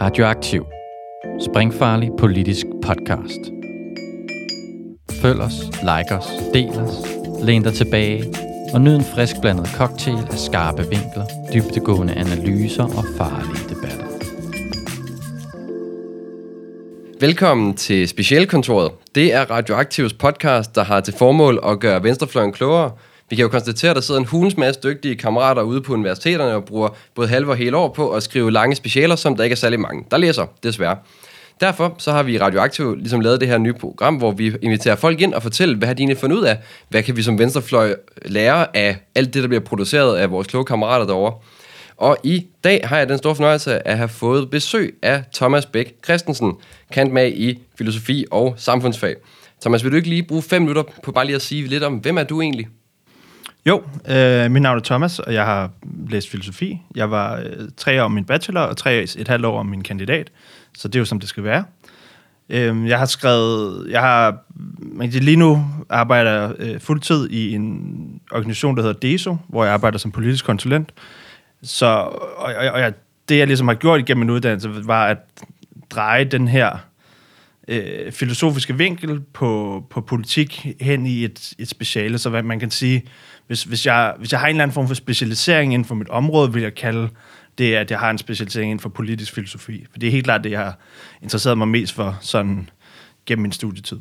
Radioaktiv. Springfarlig politisk podcast. Følg os, like os, del os, læn dig tilbage og nyd en frisk blandet cocktail af skarpe vinkler, dybtegående analyser og farlige debatter. Velkommen til Specialkontoret. Det er Radioaktivs podcast, der har til formål at gøre venstrefløjen klogere. Vi kan jo konstatere, at der sidder en hulens masse dygtige kammerater ude på universiteterne og bruger både halve og hele år på at skrive lange specialer, som der ikke er særlig mange, der læser, desværre. Derfor så har vi Radioaktiv ligesom lavet det her nye program, hvor vi inviterer folk ind og fortæller, hvad har de egentlig fundet ud af? Hvad kan vi som venstrefløj lære af alt det, der bliver produceret af vores kloge kammerater derovre? Og i dag har jeg den store fornøjelse at have fået besøg af Thomas Bæk Christensen, kant med i filosofi og samfundsfag. Thomas, vil du ikke lige bruge fem minutter på bare lige at sige lidt om, hvem er du egentlig? Jo, øh, mit navn er Thomas, og jeg har læst filosofi. Jeg var øh, tre år om min bachelor, og tre et halvt år om min kandidat. Så det er jo, som det skal være. Øh, jeg har skrevet... Jeg har... Lige nu arbejder jeg øh, fuldtid i en organisation, der hedder DESO, hvor jeg arbejder som politisk konsulent. Så, og, og, og jeg, det, jeg ligesom har gjort igennem min uddannelse, var at dreje den her øh, filosofiske vinkel på, på politik hen i et, et speciale. Så hvad man kan sige, hvis, hvis, jeg, hvis jeg har en eller anden form for specialisering inden for mit område, vil jeg kalde det, at jeg har en specialisering inden for politisk filosofi. For det er helt klart det, jeg har interesseret mig mest for sådan gennem min studietid.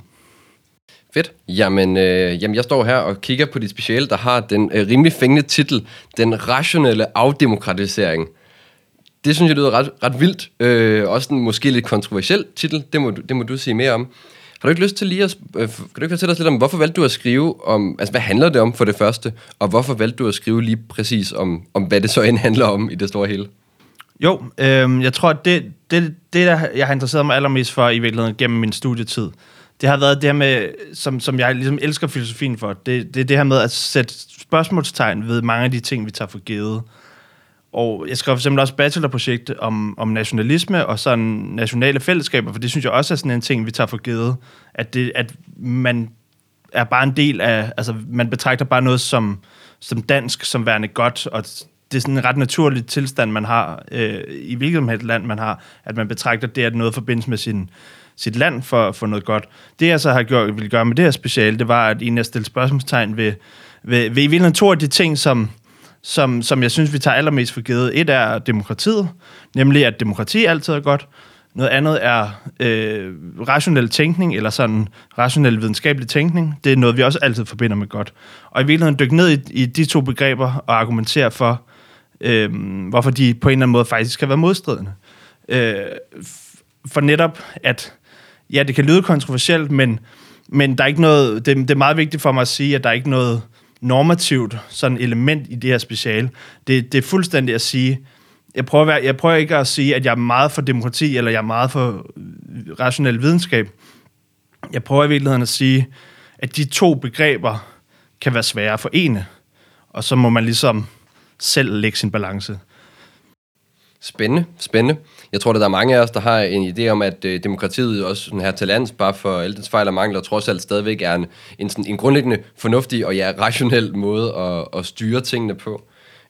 Fedt. Jamen, øh, jamen, jeg står her og kigger på dit speciale, der har den øh, rimelig fængende titel, Den rationelle afdemokratisering. Det synes jeg lyder ret, ret vildt. Øh, også en måske lidt kontroversiel titel. Det må, det må du sige mere om. Har du ikke lyst til lige at... Øh, kan du ikke fortælle os lidt om, hvorfor valgte du at skrive om... Altså, hvad handler det om for det første? Og hvorfor valgte du at skrive lige præcis om, om hvad det så end handler om i det store hele? Jo, øh, jeg tror, at det, det, det, der jeg har interesseret mig allermest for i virkeligheden gennem min studietid, det har været det her med, som, som jeg ligesom elsker filosofien for, det, det er det her med at sætte spørgsmålstegn ved mange af de ting, vi tager for givet. Og jeg skrev for eksempel også bachelorprojekt om, om nationalisme og sådan nationale fællesskaber, for det synes jeg også er sådan en ting, vi tager for givet, at, det, at man er bare en del af, altså man betragter bare noget som, som dansk, som værende godt, og det er sådan en ret naturlig tilstand, man har øh, i hvilket som helst land, man har, at man betragter det, at noget forbindes med sin, sit land for, for noget godt. Det, jeg så har gjort, vil gøre med det her speciale, det var, at egentlig at stille spørgsmålstegn ved, ved, ved i virkeligheden to af de ting, som, som, som jeg synes, vi tager allermest for givet. Et er demokratiet, nemlig at demokrati altid er godt. Noget andet er øh, rationel tænkning, eller sådan rationel videnskabelig tænkning. Det er noget, vi også altid forbinder med godt. Og i virkeligheden dykke ned i, i de to begreber og argumentere for, øh, hvorfor de på en eller anden måde faktisk kan være modstridende. Øh, for netop, at ja, det kan lyde kontroversielt, men, men der er ikke noget, det, det er meget vigtigt for mig at sige, at der er ikke noget normativt sådan element i det her special. Det, det er fuldstændig at sige, jeg prøver, at være, jeg prøver ikke at sige, at jeg er meget for demokrati, eller jeg er meget for rationel videnskab. Jeg prøver i virkeligheden at sige, at de to begreber kan være svære at forene, og så må man ligesom selv lægge sin balance. Spændende, spændende. Jeg tror, at der er mange af os, der har en idé om, at øh, demokratiet også sådan her til lands, bare for alle dets fejl og mangler, trods alt stadigvæk er en, en, sådan, en grundlæggende fornuftig og ja, rationel måde at, at styre tingene på.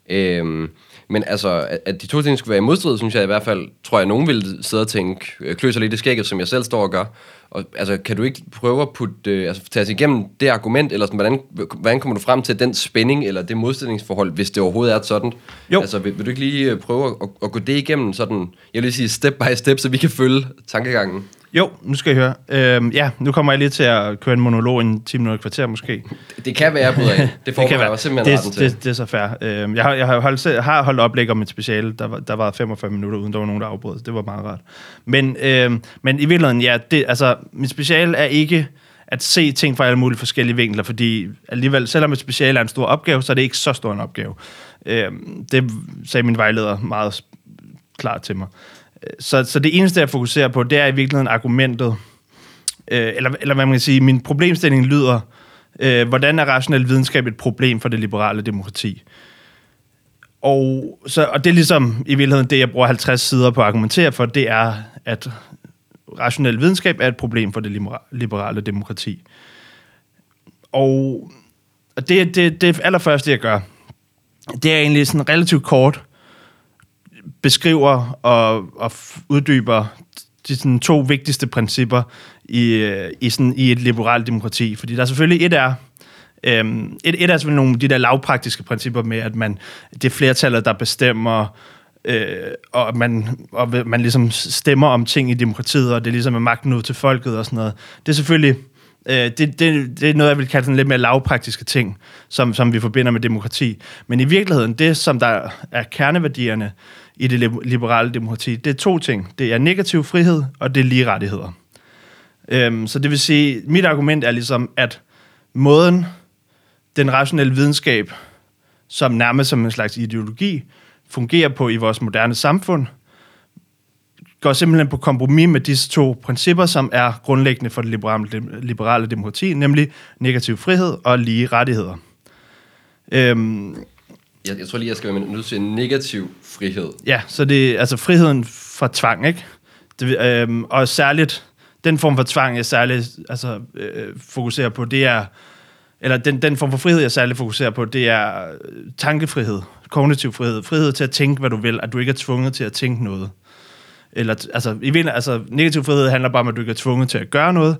Øh, men altså, at de to ting skulle være i modstrid, synes jeg i hvert fald, tror jeg, nogen vil sidde og tænke, øh, kløser lidt i skægget, som jeg selv står og gør. Og, altså, kan du ikke prøve at putte, øh, altså, tage os igennem det argument, eller sådan, hvordan, hvordan kommer du frem til den spænding, eller det modstillingsforhold, hvis det overhovedet er sådan? Jo. Altså, vil, vil du ikke lige øh, prøve at, at, gå det igennem, sådan, jeg vil sige step by step, så vi kan følge tankegangen? Jo, nu skal I høre. Øhm, ja, nu kommer jeg lige til at køre en monolog i en 10 minutter kvarter måske. Det, det kan være, bryder Det Det, det kan være. simpelthen det, til. Det, det, er så fair. Øhm, jeg, har, jeg har, holdt, har holdt oplæg om et speciale, der, var, der var 45 minutter, uden der var nogen, der afbrød. Det var meget rart. Men, øhm, men i virkeligheden, ja, det, altså, mit speciale er ikke at se ting fra alle mulige forskellige vinkler, fordi alligevel, selvom et speciale er en stor opgave, så er det ikke så stor en opgave. Øhm, det sagde min vejleder meget klart til mig. Så, så det eneste, jeg fokuserer på, det er i virkeligheden argumentet, øh, eller, eller hvad man kan sige, min problemstilling lyder, øh, hvordan er rationel videnskab et problem for det liberale demokrati? Og, så, og det er ligesom i virkeligheden det, jeg bruger 50 sider på at argumentere for, det er, at rationel videnskab er et problem for det liberale demokrati. Og og det, det, det allerførste, jeg gør, det er egentlig sådan relativt kort beskriver og, og uddyber de sådan, to vigtigste principper i, øh, i, sådan, i et liberalt demokrati. Fordi der er selvfølgelig et er, øhm, et, et er selvfølgelig nogle af de der lavpraktiske principper med, at man, det er flertallet, der bestemmer, øh, og man, og man ligesom stemmer om ting i demokratiet, og det er ligesom er magten ud til folket og sådan noget. Det er selvfølgelig øh, det, det, det er noget, jeg vil kalde sådan lidt mere lavpraktiske ting, som, som vi forbinder med demokrati. Men i virkeligheden, det som der er kerneværdierne i det liberale demokrati, det er to ting. Det er negativ frihed, og det er lige rettigheder. Øhm, så det vil sige, mit argument er ligesom, at måden, den rationelle videnskab, som nærmest som en slags ideologi, fungerer på i vores moderne samfund, går simpelthen på kompromis med disse to principper, som er grundlæggende for det liberale, liberale demokrati, nemlig negativ frihed og lige rettigheder. Øhm, jeg, jeg tror lige, jeg skal være nødt til en negativ frihed. Ja, så det er altså friheden fra tvang, ikke? Det, øhm, og særligt, den form for tvang, jeg særligt altså, øh, fokuserer på, det er, eller den, den form for frihed, jeg særligt fokuserer på, det er øh, tankefrihed, kognitiv frihed, frihed til at tænke, hvad du vil, at du ikke er tvunget til at tænke noget. Eller, altså, i vind, altså, negativ frihed handler bare om, at du ikke er tvunget til at gøre noget.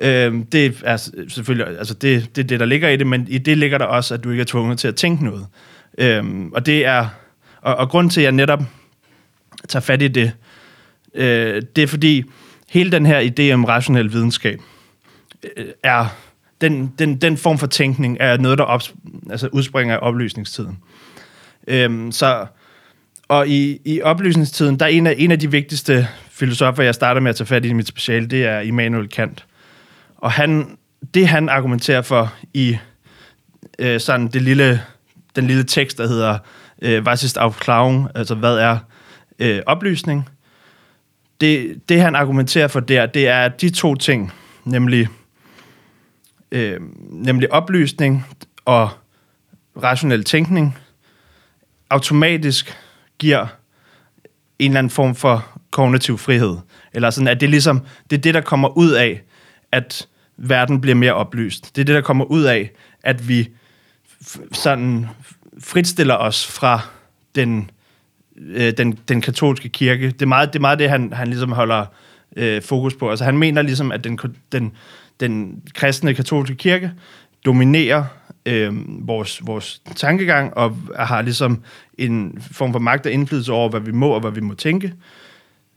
Øhm, det er selvfølgelig, altså det, det er det, der ligger i det, men i det ligger der også, at du ikke er tvunget til at tænke noget. Øhm, og det er, og, og grund til, at jeg netop tager fat i det, øh, det er fordi, hele den her idé om rationel videnskab, øh, er, den, den, den form for tænkning er noget, der op, altså udspringer af oplysningstiden. Øhm, så, og i, i oplysningstiden, der er en af, en af de vigtigste filosofer, jeg starter med at tage fat i mit speciale, det er Immanuel Kant. Og han, det han argumenterer for i øh, sådan det lille den lille tekst, der hedder øh, Was ist Aufklärung, altså hvad er øh, oplysning. Det, det, han argumenterer for der, det er de to ting, nemlig, øh, nemlig oplysning og rationel tænkning, automatisk giver en eller anden form for kognitiv frihed. Eller sådan, at det ligesom, det er det, der kommer ud af, at verden bliver mere oplyst. Det er det, der kommer ud af, at vi sådan fritstiller os fra den, øh, den, den katolske kirke. Det er meget det, er meget det han, han ligesom holder øh, fokus på. Altså han mener ligesom, at den, den, den kristne katolske kirke dominerer øh, vores, vores tankegang og har ligesom en form for magt og indflydelse over, hvad vi må og hvad vi må tænke.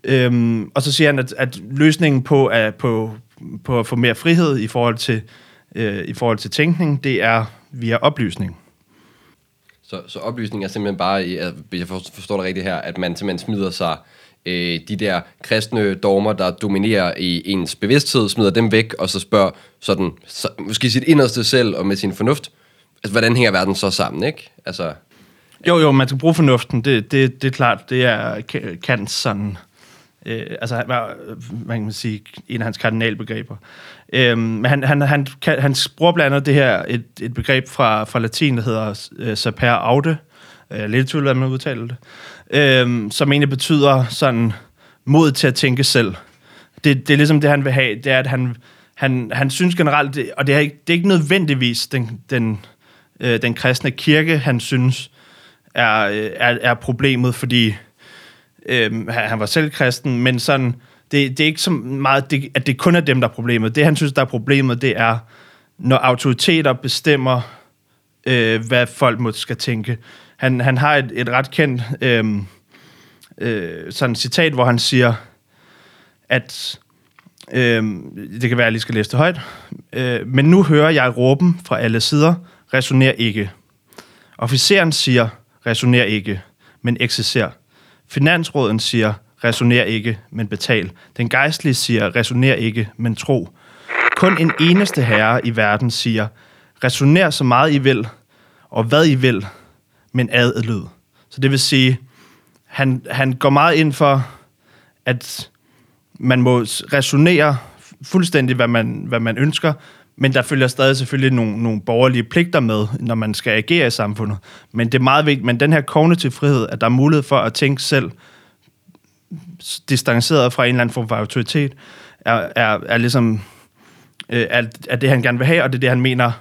Øhm, og så siger han, at, at løsningen på, at, på, på at få mere frihed i forhold til, øh, i forhold til tænkning, det er via oplysning. Så, så oplysning er simpelthen bare, hvis jeg forstår det rigtigt her, at man simpelthen smider sig øh, de der kristne dogmer, der dominerer i ens bevidsthed, smider dem væk, og så spørger sådan, så, måske sit inderste selv og med sin fornuft, altså hvordan hænger verden så sammen, ikke? Altså, jo, jo, man skal bruge fornuften, det, det, det er klart, det er Kants sådan øh, altså man kan sige, en af hans kardinalbegreber. Øh, men han, han, han, kan, han bruger blandt andet det her, et, et begreb fra, fra latin, der hedder øh, saper aude, øh, lidt tvivl, hvad man udtaler det, øh, som egentlig betyder sådan mod til at tænke selv. Det, det er ligesom det, han vil have, det er, at han, han, han synes generelt, det, og det er, ikke, det er ikke nødvendigvis den, den, øh, den kristne kirke, han synes er, øh, er, er problemet, fordi Øh, han var selv kristen, men sådan, det, det er ikke så meget, det, at det kun er dem, der er problemet. Det, han synes, der er problemet, det er, når autoriteter bestemmer, øh, hvad folk må skal tænke. Han, han har et, et ret kendt øh, øh, sådan citat, hvor han siger, at øh, det kan være, at jeg lige skal læse det højt, øh, men nu hører jeg råben fra alle sider, resoner ikke. Officeren siger, resoner ikke, men eksisterer. Finansråden siger, resoner ikke, men betal. Den gejstlige siger, resoner ikke, men tro. Kun en eneste herre i verden siger, resoner så meget I vil, og hvad I vil, men adlyd. Så det vil sige, han, han går meget ind for, at man må resonere fuldstændig, hvad man, hvad man ønsker, men der følger stadig selvfølgelig nogle, nogle borgerlige pligter med, når man skal agere i samfundet. Men det er meget vigtigt, men den her kognitive frihed, at der er mulighed for at tænke selv, distanceret fra en eller anden form for autoritet, er, er, er ligesom øh, er, er det, han gerne vil have, og det er det, han mener,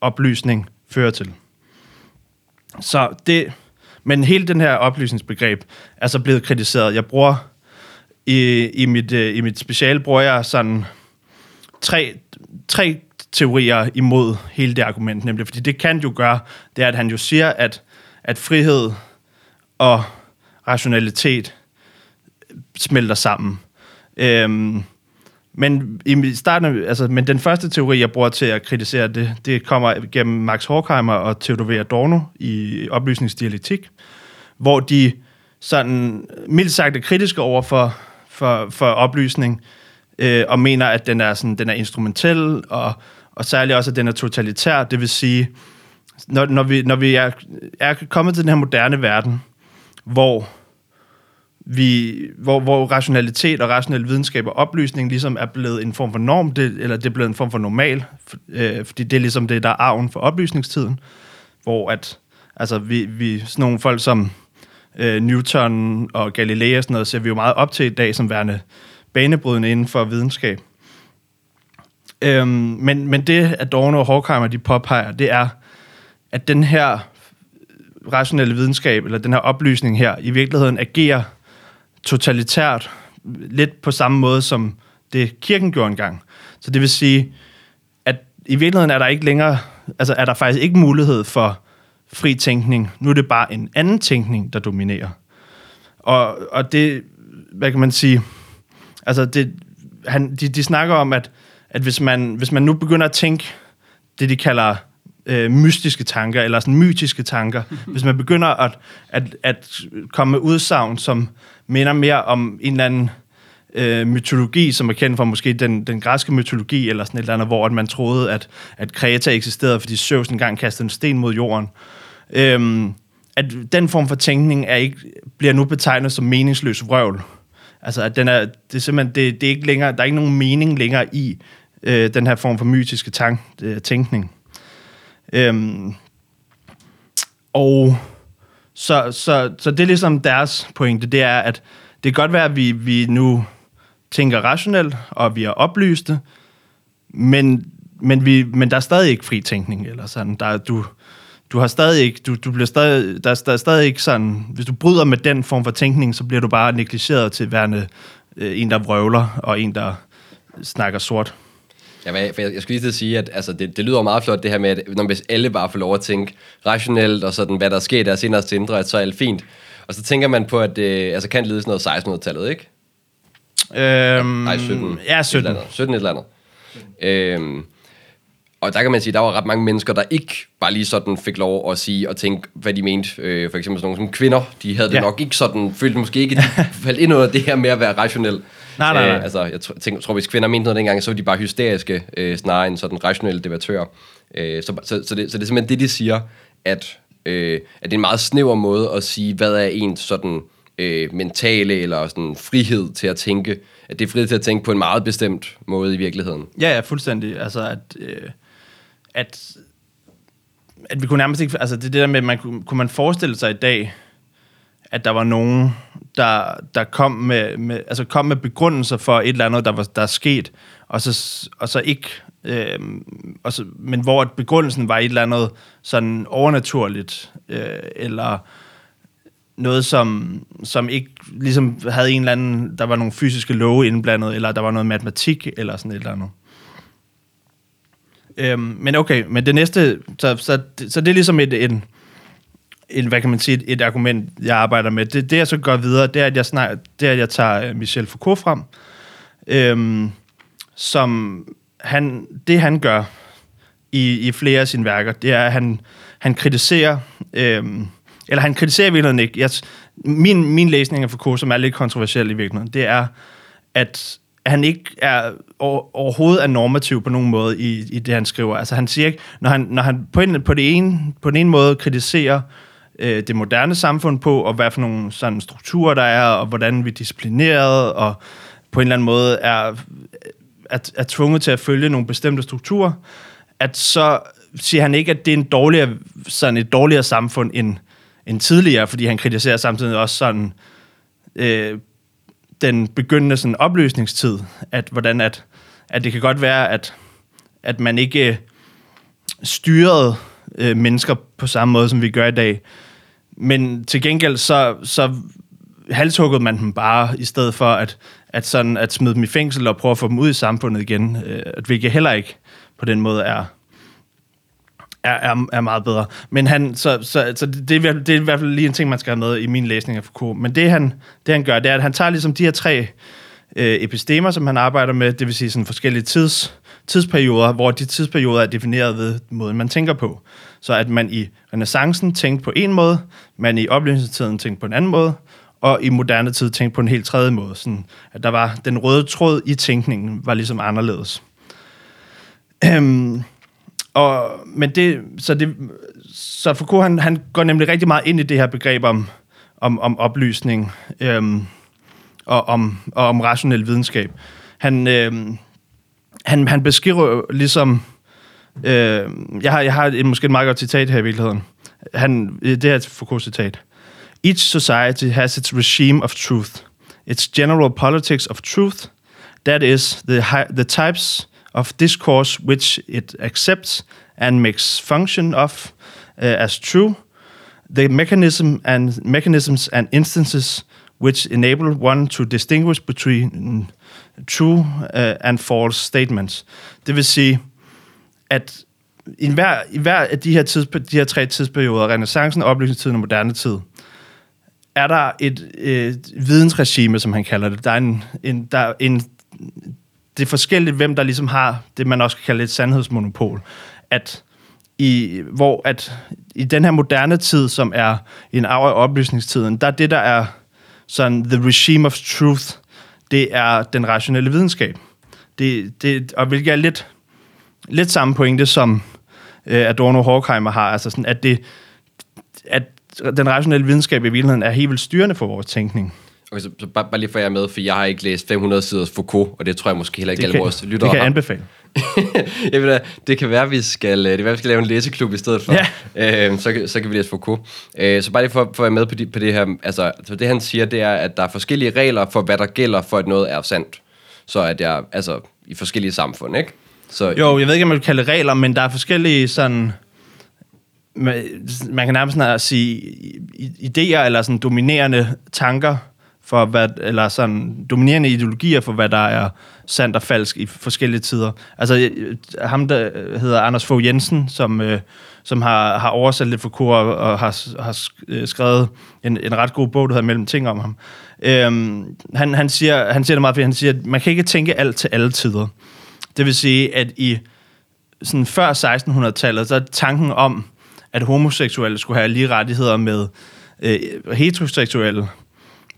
oplysning fører til. Så det, men hele den her oplysningsbegreb er så blevet kritiseret. Jeg bruger i, i, mit, øh, i mit speciale bruger jeg sådan tre, tre teorier imod hele det argument, nemlig fordi det kan jo gøre, det er, at han jo siger, at, at frihed og rationalitet smelter sammen. Øhm, men i starten, altså, men den første teori, jeg bruger til at kritisere det, det kommer gennem Max Horkheimer og Theodor V. Adorno i oplysningsdialektik, hvor de sådan mildt sagt er kritiske over for, for, for oplysning, øh, og mener, at den er, sådan, den er instrumentel, og, og særligt også, at den er totalitær. Det vil sige, når, når vi, når vi er, er kommet til den her moderne verden, hvor vi, hvor, hvor rationalitet og rationel videnskab og oplysning ligesom er blevet en form for norm, det, eller det er blevet en form for normal, for, øh, fordi det er ligesom det, der er arven for oplysningstiden, hvor at, altså vi, vi sådan nogle folk som øh, Newton og Galilei og sådan noget, ser vi jo meget op til i dag som værende banebrydende inden for videnskab. Øhm, men, men det, Adorno og Horkheimer de påpeger, det er, at den her rationelle videnskab, eller den her oplysning her, i virkeligheden agerer totalitært, lidt på samme måde, som det kirken gjorde engang. Så det vil sige, at i virkeligheden er der ikke længere, altså er der faktisk ikke mulighed for fri tænkning. Nu er det bare en anden tænkning, der dominerer. Og, og det, hvad kan man sige, altså det, han, de, de snakker om, at, at hvis, man, hvis man nu begynder at tænke det, de kalder øh, mystiske tanker, eller sådan mytiske tanker, hvis man begynder at, at, at komme med udsagn, som minder mere om en eller anden øh, mytologi, som er kendt fra måske den, den græske mytologi, eller sådan et eller andet, hvor at man troede, at, at Kreta eksisterede, fordi Zeus engang kastede en sten mod jorden. Øhm, at den form for tænkning er ikke, bliver nu betegnet som meningsløs vrøvl. Altså, at den er, det er simpelthen, det, det er ikke længere, der er ikke nogen mening længere i øh, den her form for mytiske tank, øh, tænkning. Øhm, og så, så, så det er ligesom deres pointe, det er, at det kan godt være, at vi, vi nu tænker rationelt, og vi er oplyste, men, men, vi, men der er stadig ikke fri tænkning, eller sådan. Der, du, du har stadig ikke, du, du bliver stadig, der, er, der er stadig ikke sådan, hvis du bryder med den form for tænkning, så bliver du bare negligeret til værende øh, en, der vrøvler, og en, der snakker sort. Ja, jeg, jeg skulle lige til at sige, at altså, det, det lyder meget flot, det her med, at når hvis alle bare får lov at tænke rationelt, og sådan, hvad der sker i deres inderste indre, at så er alt fint. Og så tænker man på, at det altså, kan lide sådan noget 1600-tallet, ikke? Øhm, Nej, 17. Ja, 17. Et eller andet. 17 et eller andet. Øhm, og der kan man sige, der var ret mange mennesker, der ikke bare lige sådan fik lov at sige og tænke, hvad de mente. Øh, for eksempel sådan nogle som kvinder, de havde det ja. nok ikke sådan, følte måske ikke, at de faldt ind under det her med at være rationel. Nej, nej, nej. Øh, altså, jeg tror, tænker, tror, hvis kvinder mente noget dengang, så var de bare hysteriske, øh, snarere end sådan rationelle debattører. Øh, så, så, så, det, så det er simpelthen det, de siger, at, øh, at det er en meget snæver måde at sige, hvad er ens sådan øh, mentale eller sådan frihed til at tænke. At det er frihed til at tænke på en meget bestemt måde i virkeligheden. Ja, ja, fuldstændig. Altså, at, øh, at, at vi kunne nærmest ikke... Altså, det, det der med, man, kunne, kunne man forestille sig i dag, at der var nogen, der, der kom, med, med, altså kom med begrundelser for et eller andet, der, var, der er sket, og så, og så ikke... Øh, og så, men hvor begrundelsen var et eller andet sådan overnaturligt, øh, eller noget, som, som ikke ligesom havde en eller anden, der var nogle fysiske love indblandet, eller der var noget matematik, eller sådan et eller andet. Øhm, men okay, men det næste, så, så, så det er ligesom et, en, en, hvad kan man sige, et, et argument, jeg arbejder med. Det, det jeg så går videre, det er, at jeg, snak, det er, at jeg tager øh, Michel Foucault frem, øhm, som han, det han gør i, i flere af sine værker, det er, at han, han kritiserer, øhm, eller han kritiserer i virkeligheden ikke, jeg, min, min læsning af Foucault, som er lidt kontroversiel i virkeligheden, det er, at han ikke er overhovedet er normativ på nogen måde i, i det, han skriver. Altså han siger ikke, når han, når han på, en, på, det ene, på den ene måde kritiserer øh, øh, det moderne samfund på, og hvad for nogle sådan strukturer der er, og hvordan vi er disciplineret, og på en eller anden måde er, er, er tvunget til at følge nogle bestemte strukturer, at så siger han ikke, at det er en dårligere, sådan et dårligere samfund end, end tidligere, fordi han kritiserer samtidig også sådan øh, den begyndende sådan opløsningstid, at hvordan at, at det kan godt være, at, at man ikke styrede øh, mennesker på samme måde, som vi gør i dag. Men til gengæld, så, så halshuggede man dem bare, i stedet for at, at, sådan, at smide dem i fængsel og prøve at få dem ud i samfundet igen. Øh, hvilket heller ikke på den måde er, er, er, er meget bedre. Men han, så, så, så det, er, det er i hvert fald lige en ting, man skal have med i min læsning af Foucault. Men det han, det han gør, det er, at han tager ligesom de her tre øh, epistemer, som han arbejder med, det vil sige sådan forskellige tids, tidsperioder, hvor de tidsperioder er defineret ved måden, man tænker på. Så at man i renaissancen tænkte på en måde, man i oplysningstiden tænkte på en anden måde, og i moderne tid tænkte på en helt tredje måde. Sådan, at der var den røde tråd i tænkningen var ligesom anderledes. Øhm, og, men det, så, det, så Foucault, han, han går nemlig rigtig meget ind i det her begreb om, om, om oplysning øhm, og, om, og om rationel videnskab. Han, øh, han, han beskriver ligesom... Øh, jeg har, jeg har et, måske et meget godt citat her i virkeligheden. Han, øh, det er et Foucault-citat. Each society has its regime of truth, its general politics of truth, that is, the, the types of discourse which it accepts and makes function of uh, as true, the mechanism and mechanisms and instances which enable one to distinguish between true uh, and false statements. Det vil sige, at i hver, i hver af de her, tids, de her tre tidsperioder, renaissancen, oplysningstiden og moderne tid, er der et, et vidensregime, som han kalder det. Der er en, en, der er en det er forskelligt, hvem der ligesom har det, man også kan kalde et sandhedsmonopol. At i, hvor at i den her moderne tid, som er en arv af oplysningstiden, der er det, der er sådan the regime of truth, det er den rationelle videnskab. Det, det, og hvilket er lidt, lidt samme pointe, som øh, Adorno Horkheimer har, altså sådan, at, det, at den rationelle videnskab i virkeligheden er helt vildt styrende for vores tænkning. Okay, så, så bare, bare lige for jer med, for jeg har ikke læst 500 sider Foucault, og det tror jeg måske heller ikke alle vores lyttere Det kan jeg anbefale. jeg ved, det kan være, at vi skal, øh, det være, vi skal lave en læseklub i stedet for. Ja. Øh, så, så kan vi læse Foucault. Øh, så bare lige for, for at være med på, de, på det her. Altså, så det han siger, det er, at der er forskellige regler for, hvad der gælder for, at noget er sandt. Så at jeg, altså, i forskellige samfund, ikke? Så, jo, jeg ved ikke, om man vil kalde det regler, men der er forskellige sådan... Man kan nærmest sige idéer eller sådan dominerende tanker, for hvad, eller sådan dominerende ideologier for, hvad der er sandt og falsk i forskellige tider. Altså øh, ham, der hedder Anders Fogh Jensen, som, øh, som har, har oversat lidt for kor og, og har, har øh, skrevet en, en ret god bog, der hedder Mellem Ting om ham. Øhm, han, han, siger, han siger det meget fordi han siger, at man kan ikke tænke alt til alle tider. Det vil sige, at i sådan før 1600-tallet, så er tanken om, at homoseksuelle skulle have lige rettigheder med øh, heteroseksuelle,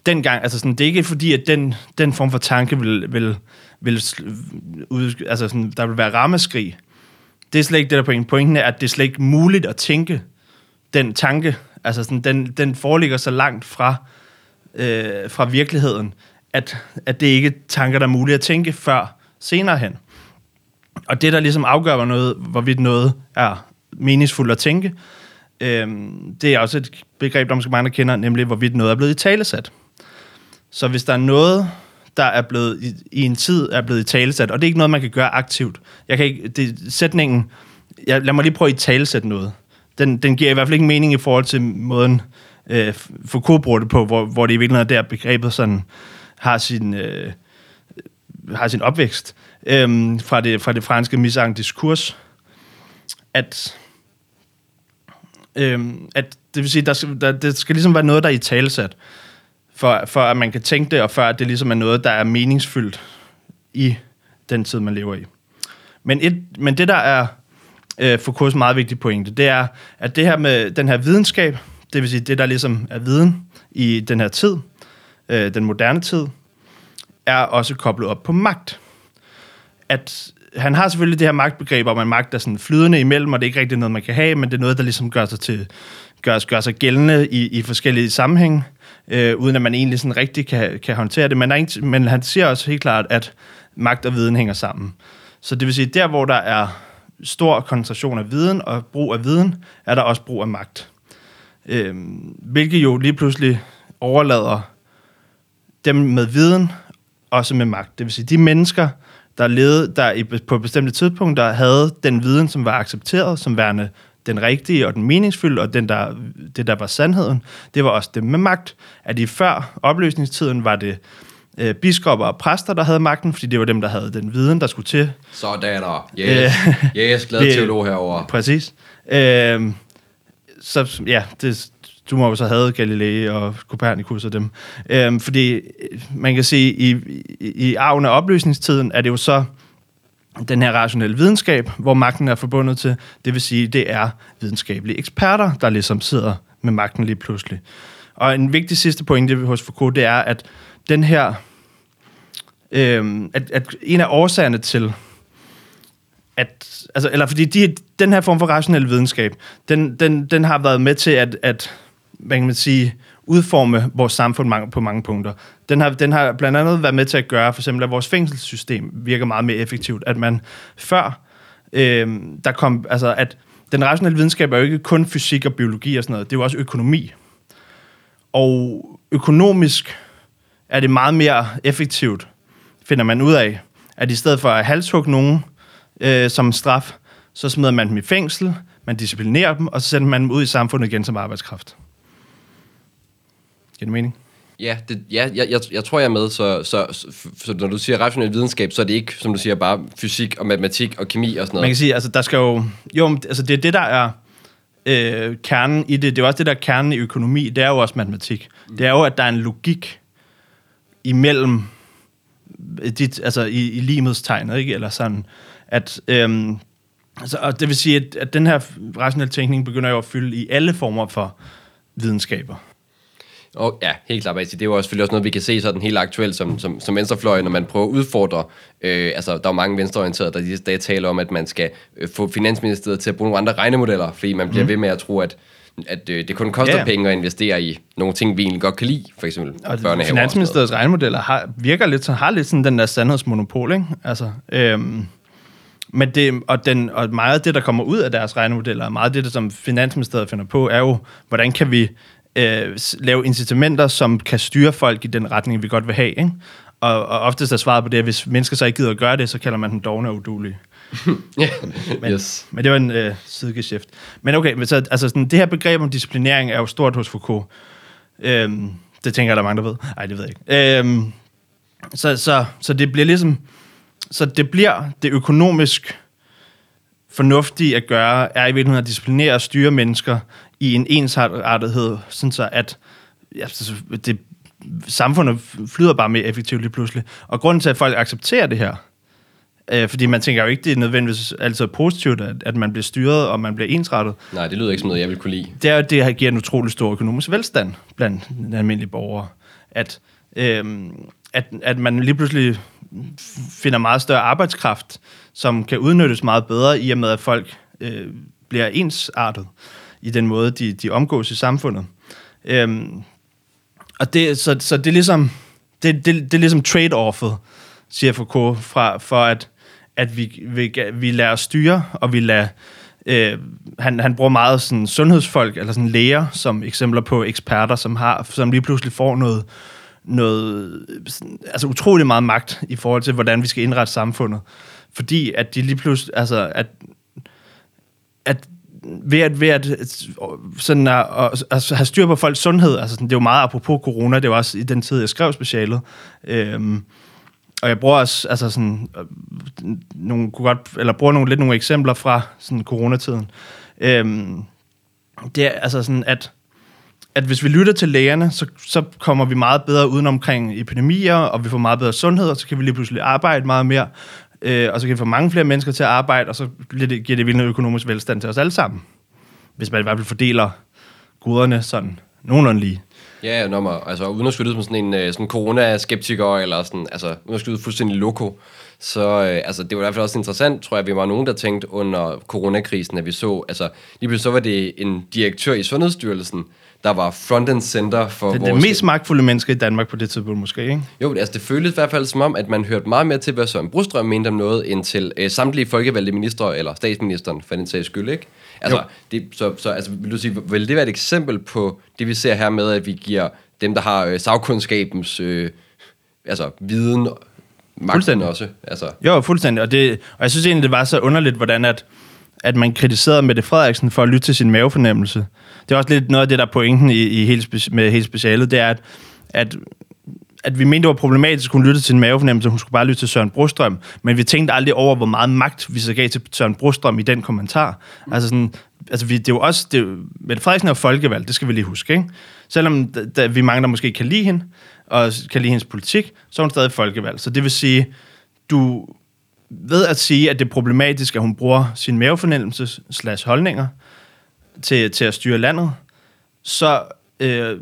dengang, altså sådan, det er ikke fordi, at den, den form for tanke vil, vil, vil ud, altså sådan, der vil være rammeskrig. Det er slet ikke det, der pointen. Pointen er, at det er slet ikke muligt at tænke den tanke. Altså sådan, den, den foreligger så langt fra, øh, fra virkeligheden, at, at det ikke er tanker, der er muligt at tænke før senere hen. Og det, der ligesom afgør noget, hvorvidt noget er meningsfuldt at tænke, øh, det er også et begreb, der måske mange kender, nemlig hvorvidt noget er blevet i talesat. Så hvis der er noget, der er blevet i, i en tid er blevet i talesat, og det er ikke noget, man kan gøre aktivt. Jeg kan ikke, det, sætningen, jeg, lad mig lige prøve at i talesætte noget. Den, den giver i hvert fald ikke mening i forhold til måden, øh, Foucault bruger det på, hvor, hvor det i virkeligheden er der begrebet sådan, har sin, øh, har sin opvækst øh, fra, det, fra det franske misang diskurs, at, øh, at det vil sige, der skal, der, det skal ligesom være noget, der er i talesat for, for at man kan tænke det, og for at det ligesom er noget, der er meningsfyldt i den tid, man lever i. Men, et, men det, der er øh, Foucaults meget vigtige pointe, det er, at det her med den her videnskab, det vil sige det, der ligesom er viden i den her tid, øh, den moderne tid, er også koblet op på magt. At han har selvfølgelig det her magtbegreb om, at magt er sådan flydende imellem, og det er ikke rigtig noget, man kan have, men det er noget, der ligesom gør sig, til, gør, gør sig gældende i, i forskellige sammenhænge øh, uden at man egentlig sådan rigtig kan, kan håndtere det. Men, der er ikke, men han siger også helt klart, at magt og viden hænger sammen. Så det vil sige, der hvor der er stor koncentration af viden og brug af viden, er der også brug af magt. Øh, hvilket jo lige pludselig overlader dem med viden også med magt. Det vil sige, de mennesker, der levede, der i, på bestemte tidspunkter havde den viden, som var accepteret som værende den rigtige og den meningsfulde, og den der, det, der var sandheden, det var også det med magt. At i før opløsningstiden var det øh, biskopper og præster, der havde magten, fordi det var dem, der havde den viden, der skulle til. Sådan der. Yes, yes glad det- teolog herover. Præcis. Øh, så ja, det, du må jo så have Galilei og Copernicus og dem. Øh, fordi øh, man kan sige, i, i, i arven af opløsningstiden er det jo så den her rationelle videnskab, hvor magten er forbundet til. Det vil sige, det er videnskabelige eksperter, der ligesom sidder med magten lige pludselig. Og en vigtig sidste pointe hos Foucault, det er, at den her, øh, at, at en af årsagerne til, at, altså, eller fordi de, den her form for rationel videnskab, den, den, den har været med til at, at hvad kan man sige, udforme vores samfund på mange punkter. Den har, den har blandt andet været med til at gøre, for eksempel, at vores fængselssystem virker meget mere effektivt. At man før, øh, der kom, altså at den rationelle videnskab er jo ikke kun fysik og biologi og sådan noget, det er jo også økonomi. Og økonomisk er det meget mere effektivt, finder man ud af, at i stedet for at halshugge nogen øh, som straf, så smider man dem i fængsel, man disciplinerer dem, og så sender man dem ud i samfundet igen som arbejdskraft. Giver det mening? Ja, det, ja jeg, jeg, jeg tror, jeg er med. Så, så, så, så når du siger rationel videnskab, så er det ikke, som du siger, bare fysik og matematik og kemi og sådan Man noget. kan sige, altså der skal jo... Jo, altså det er det, der er øh, kernen i det. Det er også det, der er kernen i økonomi. Det er jo også matematik. Mm. Det er jo, at der er en logik imellem dit, altså i, i limets tegn, ikke? Eller sådan, at... Øhm, altså, og det vil sige, at, at den her rationelle tænkning begynder jo at fylde i alle former for videnskaber. Og ja, helt klart. Det er jo også selvfølgelig også noget, vi kan se sådan helt aktuelt som, som, som venstrefløj, når man prøver at udfordre. Øh, altså, der er jo mange venstreorienterede, der disse dage taler om, at man skal øh, få Finansministeriet til at bruge nogle andre regnemodeller, fordi man bliver mm. ved med at tro, at, at øh, det kun koster Ja. penge at investere i nogle ting, vi egentlig godt kan lide, for eksempel Og børnehaver. Finansministeriets regnemodeller har, virker lidt, så har lidt sådan den der sandhedsmonopol, ikke? Altså, øhm, men det, og, den, og meget af det, der kommer ud af deres regnemodeller, og meget af det, der, som Finansministeriet finder på, er jo, hvordan kan vi øh, lave incitamenter, som kan styre folk i den retning, vi godt vil have, ikke? Og, og oftest er svaret på det, at hvis mennesker så ikke gider at gøre det, så kalder man dem dogne og udulige. Ja, Men, yes. men det var en øh, sidegeschæft. Men okay, men så, altså sådan, det her begreb om disciplinering er jo stort hos Foucault. Øhm, det tænker jeg, der er mange, der ved. Nej, det ved jeg ikke. Øhm, så, så, så det bliver ligesom... Så det bliver det økonomisk fornuftige at gøre, er i virkeligheden at disciplinere og styre mennesker i en ensartethed, sådan så at ja, det, samfundet flyder bare mere effektivt lige pludselig. Og grunden til, at folk accepterer det her, Øh, fordi man tænker jo ikke, det er nødvendigvis altid positivt, at, at man bliver styret, og man bliver ensrettet. Nej, det lyder ikke som noget, jeg vil kunne lide. Det er det her giver en utrolig stor økonomisk velstand blandt den almindelige borgere. At, øhm, at, at man lige pludselig finder meget større arbejdskraft, som kan udnyttes meget bedre, i og med at folk øh, bliver ensartet i den måde, de, de omgås i samfundet. Øhm, og det, så, så det er ligesom, det, det, det er ligesom trade-offet, siger Foucault, fra, for at, at vi, vi, vi lader os styre, og vi lader... Øh, han, han bruger meget sådan sundhedsfolk, eller sådan læger, som eksempler på eksperter, som, har, som lige pludselig får noget, noget sådan, altså utrolig meget magt i forhold til, hvordan vi skal indrette samfundet. Fordi at de lige pludselig, altså at, at ved at, ved at sådan at, at, at have styr på folks sundhed, altså sådan, det er jo meget apropos corona, det var også i den tid, jeg skrev specialet, øhm, og jeg bruger også, altså sådan, øh, nogle, kunne godt, eller bruger nogle, lidt nogle eksempler fra sådan coronatiden. Øhm, det er altså sådan, at, at hvis vi lytter til lægerne, så, så kommer vi meget bedre uden omkring epidemier, og vi får meget bedre sundhed, og så kan vi lige pludselig arbejde meget mere, øh, og så kan vi få mange flere mennesker til at arbejde, og så bliver det, giver det vildt økonomisk velstand til os alle sammen. Hvis man i hvert fald fordeler goderne sådan nogenlunde lige. Ja, når man, altså uden at skyde ud som sådan en øh, sådan corona-skeptiker, eller sådan, altså uden at skyde ud fuldstændig loko, så øh, altså, det var i hvert fald også interessant, tror jeg, vi var nogen, der tænkte under coronakrisen, at vi så, altså lige pludselig så var det en direktør i Sundhedsstyrelsen, der var front and center for Det vores... det mest magtfulde menneske i Danmark på det tidspunkt måske, ikke? Jo, altså det føltes i hvert fald som om, at man hørte meget mere til, hvad Søren Brostrøm mente om noget, end til øh, samtlige folkevalgte ministre, eller statsministeren, for den sags skyld, ikke? Altså, Jo. det, så, så altså, vil du sige, vil det være et eksempel på det, vi ser her med, at vi giver dem, der har øh, sagkundskabens øh, altså, viden, magten Fuldstændig. også? Altså, Jo, fuldstændig. Og, det, og jeg synes egentlig, det var så underligt, hvordan at, at man kritiserede Mette Frederiksen for at lytte til sin mavefornemmelse. Det er også lidt noget af det, der er pointen i, i hele, spe- med hele specialet, det er, at, at at vi mente, det var problematisk, at hun lyttede til sin mavefornemmelse, hun skulle bare lytte til Søren Brostrøm, men vi tænkte aldrig over, hvor meget magt vi så gav til Søren Brostrøm i den kommentar. Mm. Altså, sådan, altså vi, det er jo også, det er, Mette Frederiksen er folkevalg, det skal vi lige huske, ikke? Selvom da, da vi mange, der måske kan lide hende, og kan lide hendes politik, så er hun stadig folkevalg. Så det vil sige, du ved at sige, at det er problematisk, at hun bruger sin mavefornemmelse slash holdninger til, til at styre landet, så, øh,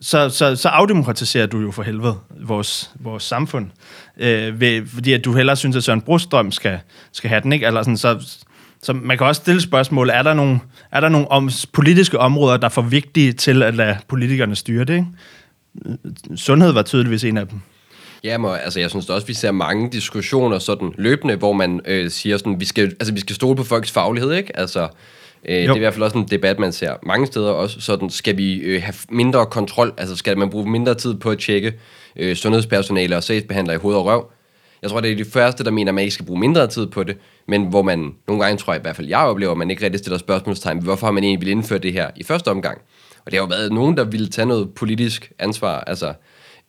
så, så, så afdemokratiserer du jo for helvede vores, vores samfund. Øh, ved, fordi at du hellere synes, at Søren Brostrøm skal, skal have den, ikke? Eller sådan, så, så man kan også stille spørgsmål, er der nogle, er der nogle om, politiske områder, der er for vigtige til at lade politikerne styre det? Ikke? Øh, sundhed var tydeligvis en af dem. Ja, men, altså jeg synes også, vi ser mange diskussioner sådan løbende, hvor man øh, siger sådan, vi skal, altså, vi skal stole på folks faglighed, ikke? Altså, øh, det er i hvert fald også en debat, man ser mange steder også. Sådan, skal vi øh, have mindre kontrol? Altså skal man bruge mindre tid på at tjekke øh, sundhedspersonale og sagsbehandlere i hoved og røv? Jeg tror, det er de første, der mener, at man ikke skal bruge mindre tid på det, men hvor man nogle gange, tror jeg i hvert fald, jeg oplever, at man ikke rigtig stiller spørgsmålstegn hvorfor har man egentlig ville indføre det her i første omgang. Og det har jo været nogen, der ville tage noget politisk ansvar, altså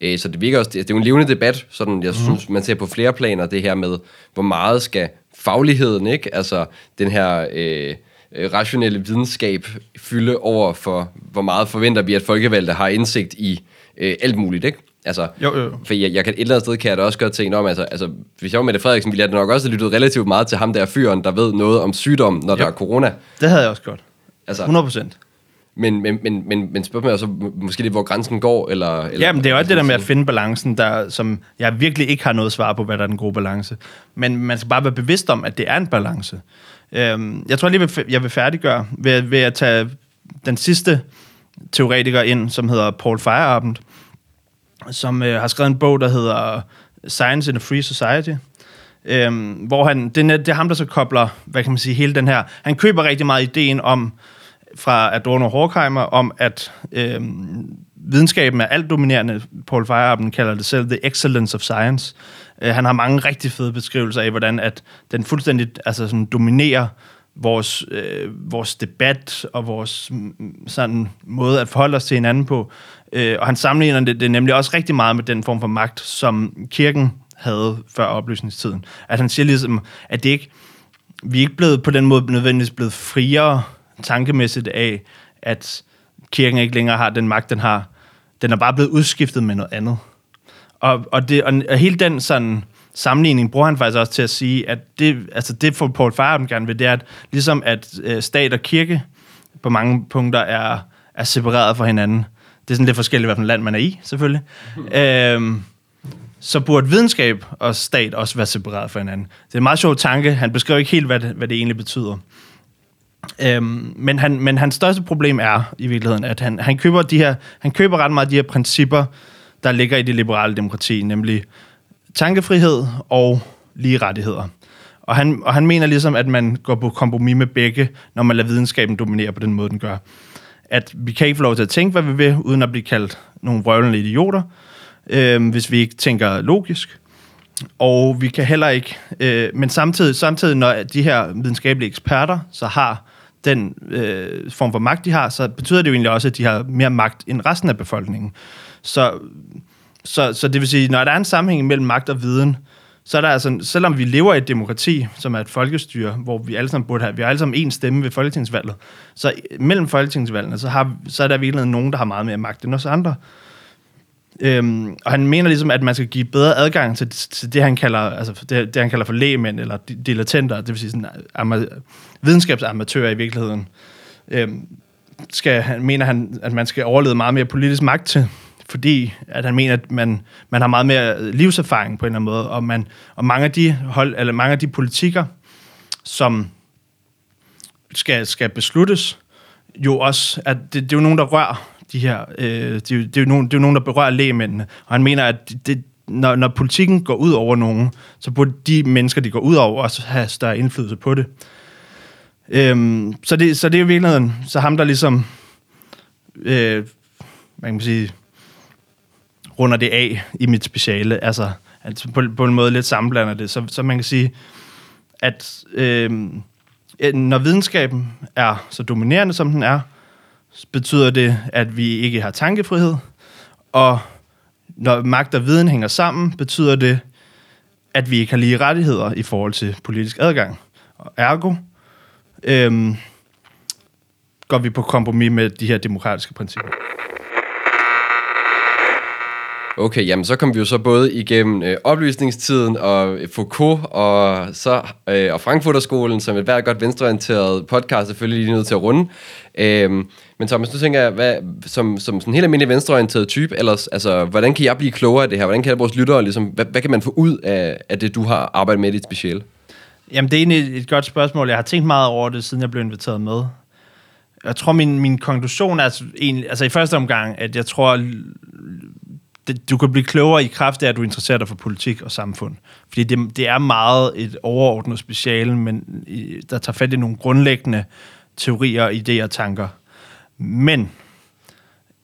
Øh, Så det virker også, det det er jo en levende debat, sådan jeg synes, man ser på flere planer det her med, hvor meget skal fagligheden, ikke? Altså den her øh, øh, rationelle videnskab fylde over for, hvor meget forventer vi, at folkevalgte har indsigt i øh, alt muligt, ikke? Altså, Jo, jo. For jeg, jeg kan et eller andet sted kan jeg da også godt tænke om, altså, altså hvis jeg var Mette Frederiksen, ville jeg da nok også have lyttet relativt meget til ham der fyren, der ved noget om sygdom, når der Jo. er corona. Det havde jeg også godt. Altså, 100 procent. Men, men, men, men, men spørgsmålet er så må- måske lidt, hvor grænsen går, eller... eller Ja, men det er jo også det der med at finde balancen, der, som jeg virkelig ikke har noget svar på, hvad der er den gode balance. Men man skal bare være bevidst om, at det er en balance. Øhm, jeg tror lige, jeg vil- færdiggøre ved, ved at tage den sidste teoretiker ind, som hedder Paul Feyerabend, som øh, har skrevet en bog, der hedder Science in a Free Society. Øhm, hvor han, det, er, det er ham, der så kobler, hvad kan man sige, hele den her... Han køber rigtig meget ideen om, fra Adorno Horkheimer, om at øh, videnskaben er alt dominerende. Paul Feyerabend kalder det selv the excellence of science. Øh, han har mange rigtig fede beskrivelser af, hvordan at den fuldstændig altså sådan, dominerer vores, øh, vores debat og vores mm, mm, sådan, måde at forholde os til hinanden på. Øh, og han sammenligner det, det nemlig også rigtig meget med den form for magt, som kirken havde før oplysningstiden. At han siger ligesom, at det ikke, vi er ikke blevet på den måde nødvendigvis blevet friere tankemæssigt af, at kirken ikke længere har den magt, den har. Den er bare blevet udskiftet med noget andet. Og, og, det, og hele den sådan sammenligning bruger han faktisk også til at sige, at det, altså det for Paul Farben gerne vil, det er, at ligesom at øh, stat og kirke på mange punkter er, er separeret fra hinanden. Det er sådan lidt forskelligt, hvilken land man er i, selvfølgelig. øhm, så burde videnskab og stat også være separeret fra hinanden. Det er en meget sjov tanke. Han beskriver ikke helt, hvad det, hvad det egentlig betyder. Øhm, men, han, men hans største problem er i virkeligheden, at han, han, køber de her, han køber ret meget de her principper, der ligger i det liberale demokrati, nemlig tankefrihed og lige rettigheder. Og han, og han mener ligesom, at man går på kompromis med begge, når man lader videnskaben dominere på den måde, den gør. At vi kan ikke få lov til at tænke, hvad vi vil, uden at blive kaldt nogle vrøvlende idioter, øh, hvis vi ikke tænker logisk. Og vi kan heller ikke, øh, men samtidig, samtidig, når de her videnskabelige eksperter så har den øh, form for magt, de har, så betyder det jo egentlig også, at de har mere magt end resten af befolkningen. Så, så, så det vil sige, når der er en sammenhæng mellem magt og viden, så er der altså, selvom vi lever i et demokrati, som er et folkestyre, hvor vi alle sammen burde have, vi har alle sammen én stemme ved folketingsvalget, så mellem folketingsvalgene, så, har, så er der virkelig nogen, der har meget mere magt end os andre. Øhm, og han mener ligesom, at man skal give bedre adgang til, til det, han kalder, altså det, det, han kalder for lægemænd, eller dilettenter, det vil sige sådan, øh, ama- videnskabsamatører i virkeligheden. Øhm, skal, han, mener han, at man skal overlede meget mere politisk magt til, fordi at han mener, at man, man har meget mere øh, livserfaring på en eller anden måde, og, man, og mange, af de hold, eller mange af de politikker, som skal, skal besluttes, jo også, at det, det er jo nogen, der rører de her, øh, det, er jo, det, er jo nogen, det er jo nogen, der berører lægemændene. Og han mener, at det, når, når politikken går ud over nogen, så burde de mennesker, de går ud over, også have større indflydelse på det. Øhm, så, det så det er jo i virkeligheden, så ham der ligesom, øh, man kan sige, runder det af i mit speciale, altså, at på, på en måde lidt sammenblander det, så, så man kan sige, at øhm, øh, når videnskaben er så dominerende, som den er, betyder det, at vi ikke har tankefrihed, og når magt og viden hænger sammen, betyder det, at vi ikke har lige rettigheder i forhold til politisk adgang. Og ergo øhm, går vi på kompromis med de her demokratiske principper. Okay, jamen så kom vi jo så både igennem øh, oplysningstiden og Foucault og så øh, og Frankfurterskolen, som et hvert godt venstreorienteret podcast selvfølgelig lige nødt til at runde. Øh, men Thomas, nu tænker jeg, hvad, som, som sådan en helt almindelig venstreorienteret type, ellers, altså, hvordan kan jeg blive klogere af det her? Hvordan kan vores lyttere, ligesom, hvad, hvad kan man få ud af, af det, du har arbejdet med i dit speciale? Jamen, det er egentlig et godt spørgsmål. Jeg har tænkt meget over det, siden jeg blev inviteret med. Jeg tror, min, min konklusion er altså, egentlig, altså i første omgang, at jeg tror, det, du kan blive klogere i kraft af, at du interesserer dig for politik og samfund. Fordi det, det er meget et overordnet speciale, men i, der tager fat i nogle grundlæggende teorier, idéer og tanker. Men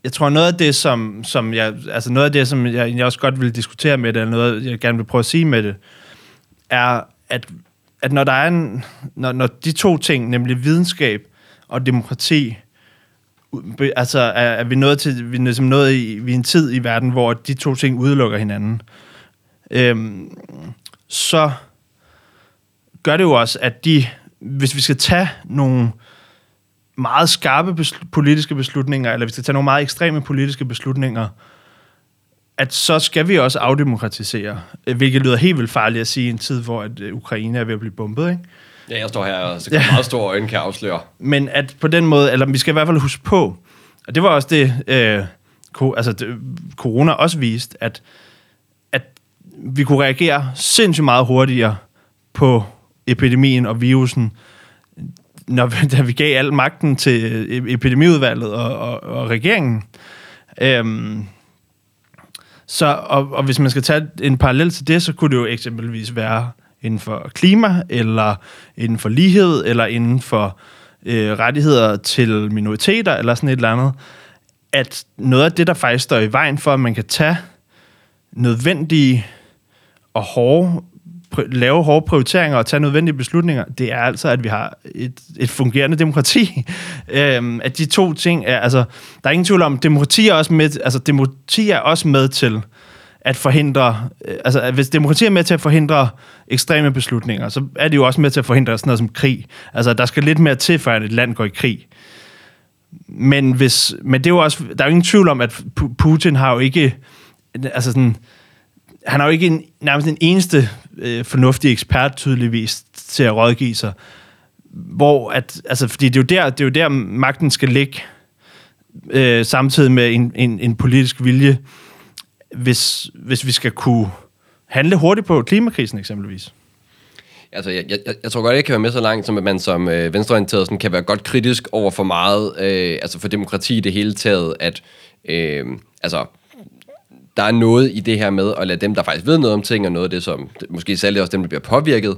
jeg tror noget af det, som, som jeg, altså noget af det, som jeg, jeg også godt vil diskutere med det, eller noget, jeg gerne vil prøve at sige med det, er, at, at når der er en, når, når de to ting, nemlig videnskab og demokrati, altså er, er vi nået til, vi er ligesom nået i, vi er en tid i verden, hvor de to ting udelukker hinanden, øhm, så gør det jo også, at de, hvis vi skal tage nogle meget skarpe besl- politiske beslutninger, eller vi skal tage nogle meget ekstreme politiske beslutninger, at så skal vi også afdemokratisere, hvilket lyder helt vildt farligt at sige i en tid, hvor at øh, Ukraine er ved at blive bombet, ikke? Ja, jeg står her og så ja. meget store øjne kan afsløre. Men at på den måde, eller vi skal i hvert fald huske på, og det var også det, øh, ko, altså det, corona også viste, at, at vi kunne reagere sindssygt meget hurtigere på epidemien og virusen, når, da vi gav al magten til e, epidemiudvalget og, og, og regeringen. Øhm, så, og, og hvis man skal tage en parallel til det, så kunne det jo eksempelvis være inden for klima, eller inden for lighed, eller inden for øh, rettigheder til minoriteter, eller sådan et eller andet, at noget af det, der faktisk står i vejen for, at man kan tage nødvendige og hårde, lave hårde prioriteringer og tage nødvendige beslutninger, det er altså, at vi har et, et fungerende demokrati. øhm, at de to ting er, altså, der er ingen tvivl om, demokrati er også med, altså, demokrati er også med til at forhindre, øh, altså at hvis demokrati er med til at forhindre ekstreme beslutninger, så er det jo også med til at forhindre sådan noget som krig. Altså der skal lidt mere til, for at et land går i krig. Men, hvis, men det er jo også, der er jo ingen tvivl om, at Putin har jo ikke, altså sådan, han har jo ikke en, nærmest en eneste øh, fornuftig ekspert tydeligvis til at rådgive sig. Hvor at, altså, fordi det er jo der, det er jo der magten skal ligge, øh, samtidig med en, en, en politisk vilje hvis, hvis vi skal kunne handle hurtigt på klimakrisen eksempelvis? Altså, jeg, jeg, jeg tror godt, jeg kan være med så langt, som at man som øh, venstreorienteret sådan, kan være godt kritisk over for meget, øh, altså for demokrati i det hele taget, at øh, altså, der er noget i det her med at lade dem, der faktisk ved noget om ting, og noget af det, som måske særligt også dem, der bliver påvirket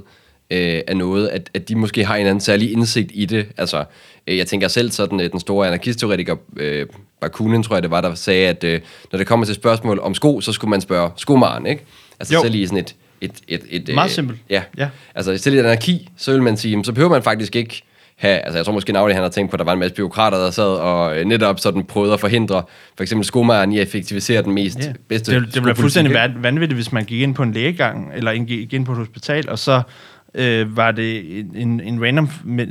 øh, af noget, at, at de måske har en anden særlig indsigt i det. Altså, øh, jeg tænker selv sådan, øh, den store anarkistteoretiker øh, Bakunin, tror jeg det var, der sagde, at øh, når det kommer til spørgsmål om sko, så skulle man spørge skomaren, ikke? Altså jo. selv i sådan et... et, et, et Meget øh, simpelt. Ja. ja. Altså selv i et anarki, så vil man sige, så behøver man faktisk ikke have, altså jeg tror måske Navli, han har tænkt på, at der var en masse byråkrater, der sad og øh, netop sådan prøvede at forhindre for eksempel skomageren i at effektivisere den mest yeah. bedste Det, det ville fuldstændig vanvittigt, hvis man gik ind på en lægegang, eller gik ind på et hospital, og så øh, var det en, en random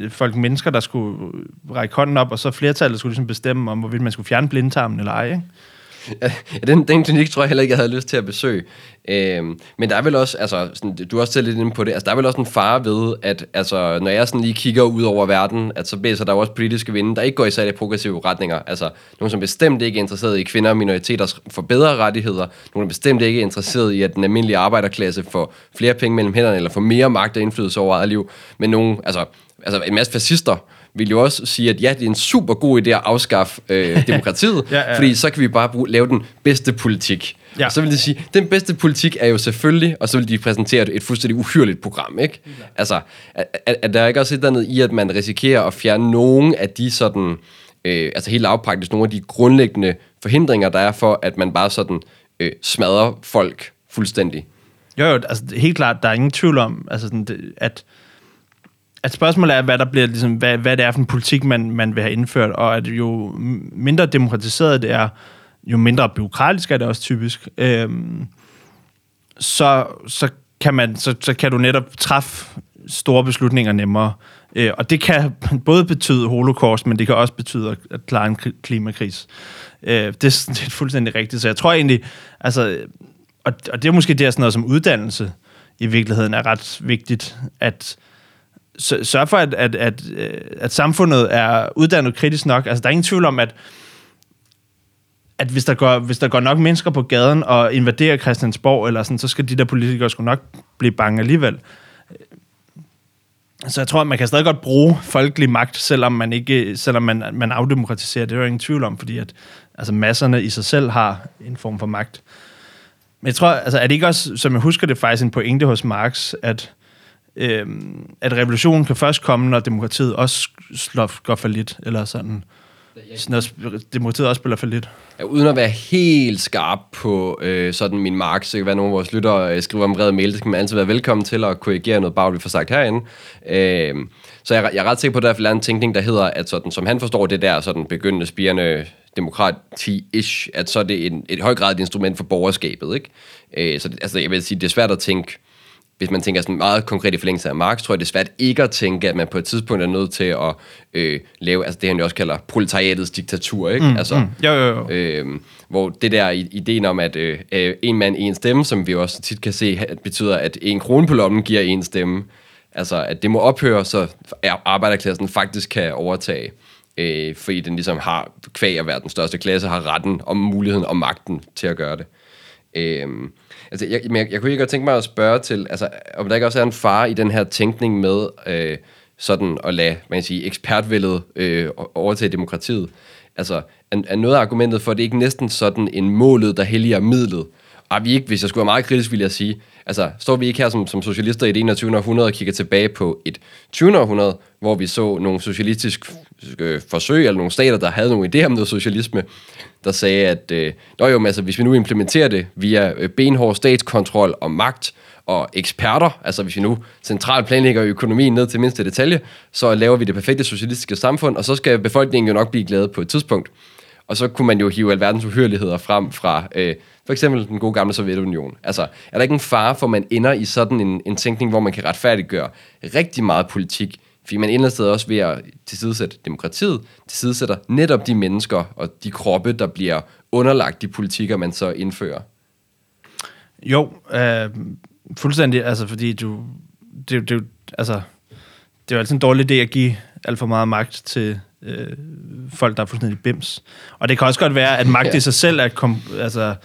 folk, mennesker, der skulle række hånden op, og så flertallet skulle ligesom bestemme, om hvorvidt man skulle fjerne blindtarmen eller ej, ikke? Ja, den, den klinik tror jeg heller ikke, jeg havde lyst til at besøge. Øhm, men der er vel også, altså, sådan, du har også selv lidt inde på det, altså, der er vel også en fare ved, at altså, når jeg sådan lige kigger ud over verden, at så blæser der også politiske vinde, der ikke går i særlig progressive retninger. Altså, nogen, som bestemt ikke er interesseret i kvinder og minoriteter for bedre rettigheder, nogen, der bestemt ikke er interesseret i, at den almindelige arbejderklasse får flere penge mellem hænderne, eller får mere magt og indflydelse over eget liv, men nogen, altså, altså en masse fascister, vil jo også sige, at ja, det er en super god idé at afskaffe øh, demokratiet, ja, ja. fordi så kan vi bare bruge, lave den bedste politik. Ja. Og så vil de sige, den bedste politik er jo selvfølgelig, og så vil de præsentere et fuldstændig uhyrligt program, ikke? Ja. Altså, at, at, der er ikke også et andet i, at man risikerer at fjerne nogen af de sådan, øh, altså helt afpraktisk, nogle af de grundlæggende forhindringer, der er for, at man bare sådan øh, smadrer folk fuldstændig. Jo, jo, altså helt klart, der er ingen tvivl om, altså sådan, at at spørgsmålet er, hvad, der bliver, ligesom, hvad, hvad det er for en politik, man, man vil have indført, og at jo mindre demokratiseret det er, jo mindre byråkratisk er det også typisk, øhm, så, så, kan man, så, så kan du netop træffe store beslutninger nemmere. Øh, og det kan både betyde holocaust, men det kan også betyde at klare en klimakris. Øh, det, det er fuldstændig rigtigt. Så jeg tror egentlig, altså, og, og det er måske det, sådan noget som uddannelse i virkeligheden er ret vigtigt, at sørge for, at, at, at, øh, at samfundet er uddannet kritisk nok. Altså, der er ingen tvivl om, at at hvis der, går, hvis der går nok mennesker på gaden og invaderer Christiansborg, eller sådan, så skal de der politikere sgu nok blive bange alligevel. Så jeg tror, at man kan stadig godt bruge folkelig magt, selvom man ikke, selvom man, man afdemokratiserer. Det er jo ingen tvivl om, fordi at altså masserne i sig selv har en form for magt. Men jeg tror, altså, er det ikke også, som jeg husker det, faktisk en pointe hos Marx, at, øhm, at revolutionen kan først komme, når demokratiet også slår, går for lidt, eller sådan når demokratiet også spiller for lidt. Ja, uden at være helt skarp på øh, sådan min mark, så kan være nogle af vores lyttere øh, skriver om red mail, det skal man altid være velkommen til at korrigere noget bagligt, vi får sagt herinde. Øh, så jeg, jeg er ret sikker på, at der er en tænkning, der hedder, at sådan, som han forstår det der sådan begyndende spirende demokrati-ish, at så er det en, et høj grad et instrument for borgerskabet. Ikke? Øh, så altså, jeg vil sige, det er svært at tænke hvis man tænker sådan meget konkret i forlængelse af Marx, tror jeg, det er svært ikke at tænke, at man på et tidspunkt er nødt til at øh, lave, altså det han jo også kalder proletariatets diktatur, ikke? Mm, altså, mm, jo, jo, jo. Øh, hvor det der ideen om, at øh, øh, en mand, en stemme, som vi også tit kan se, betyder, at en krone på lommen giver en stemme, altså at det må ophøre, så arbejderklassen faktisk kan overtage øh, fordi den ligesom har, kvæg at være den største klasse, har retten og muligheden og magten til at gøre det. Øh, Altså, jeg, jeg, jeg kunne ikke godt tænke mig at spørge til, altså, om der ikke også er en fare i den her tænkning med øh, sådan at lade, man kan sige, ekspertvældet øh, overtage demokratiet. Altså, er, er noget af argumentet for, at det ikke næsten sådan en målet, der helliger midlet? Og vi ikke, hvis jeg skulle være meget kritisk, ville jeg sige, altså, står vi ikke her som, som socialister i det 21. århundrede og kigger tilbage på et 20. århundrede, hvor vi så nogle socialistiske øh, forsøg, eller nogle stater, der havde nogle idéer om noget socialisme, der sagde, at øh, jo, altså, hvis vi nu implementerer det via øh, benhård statskontrol og magt og eksperter, altså hvis vi nu centralt planlægger økonomien ned til mindste detalje, så laver vi det perfekte socialistiske samfund, og så skal befolkningen jo nok blive glade på et tidspunkt. Og så kunne man jo hive alverdens uhyreligheder frem fra øh, for eksempel den gode gamle Sovjetunion. Altså, er der ikke en fare for, at man ender i sådan en, en tænkning, hvor man kan retfærdiggøre rigtig meget politik, fordi man ender sted også ved at tilsidesætte demokratiet, tilsidesætter netop de mennesker og de kroppe, der bliver underlagt de politikker, man så indfører. Jo, øh, fuldstændig, altså fordi du, det, det, altså, det er jo altid en dårlig idé at give alt for meget magt til øh, folk, der er fuldstændig bims. Og det kan også godt være, at magt ja. i sig selv er, kom, altså,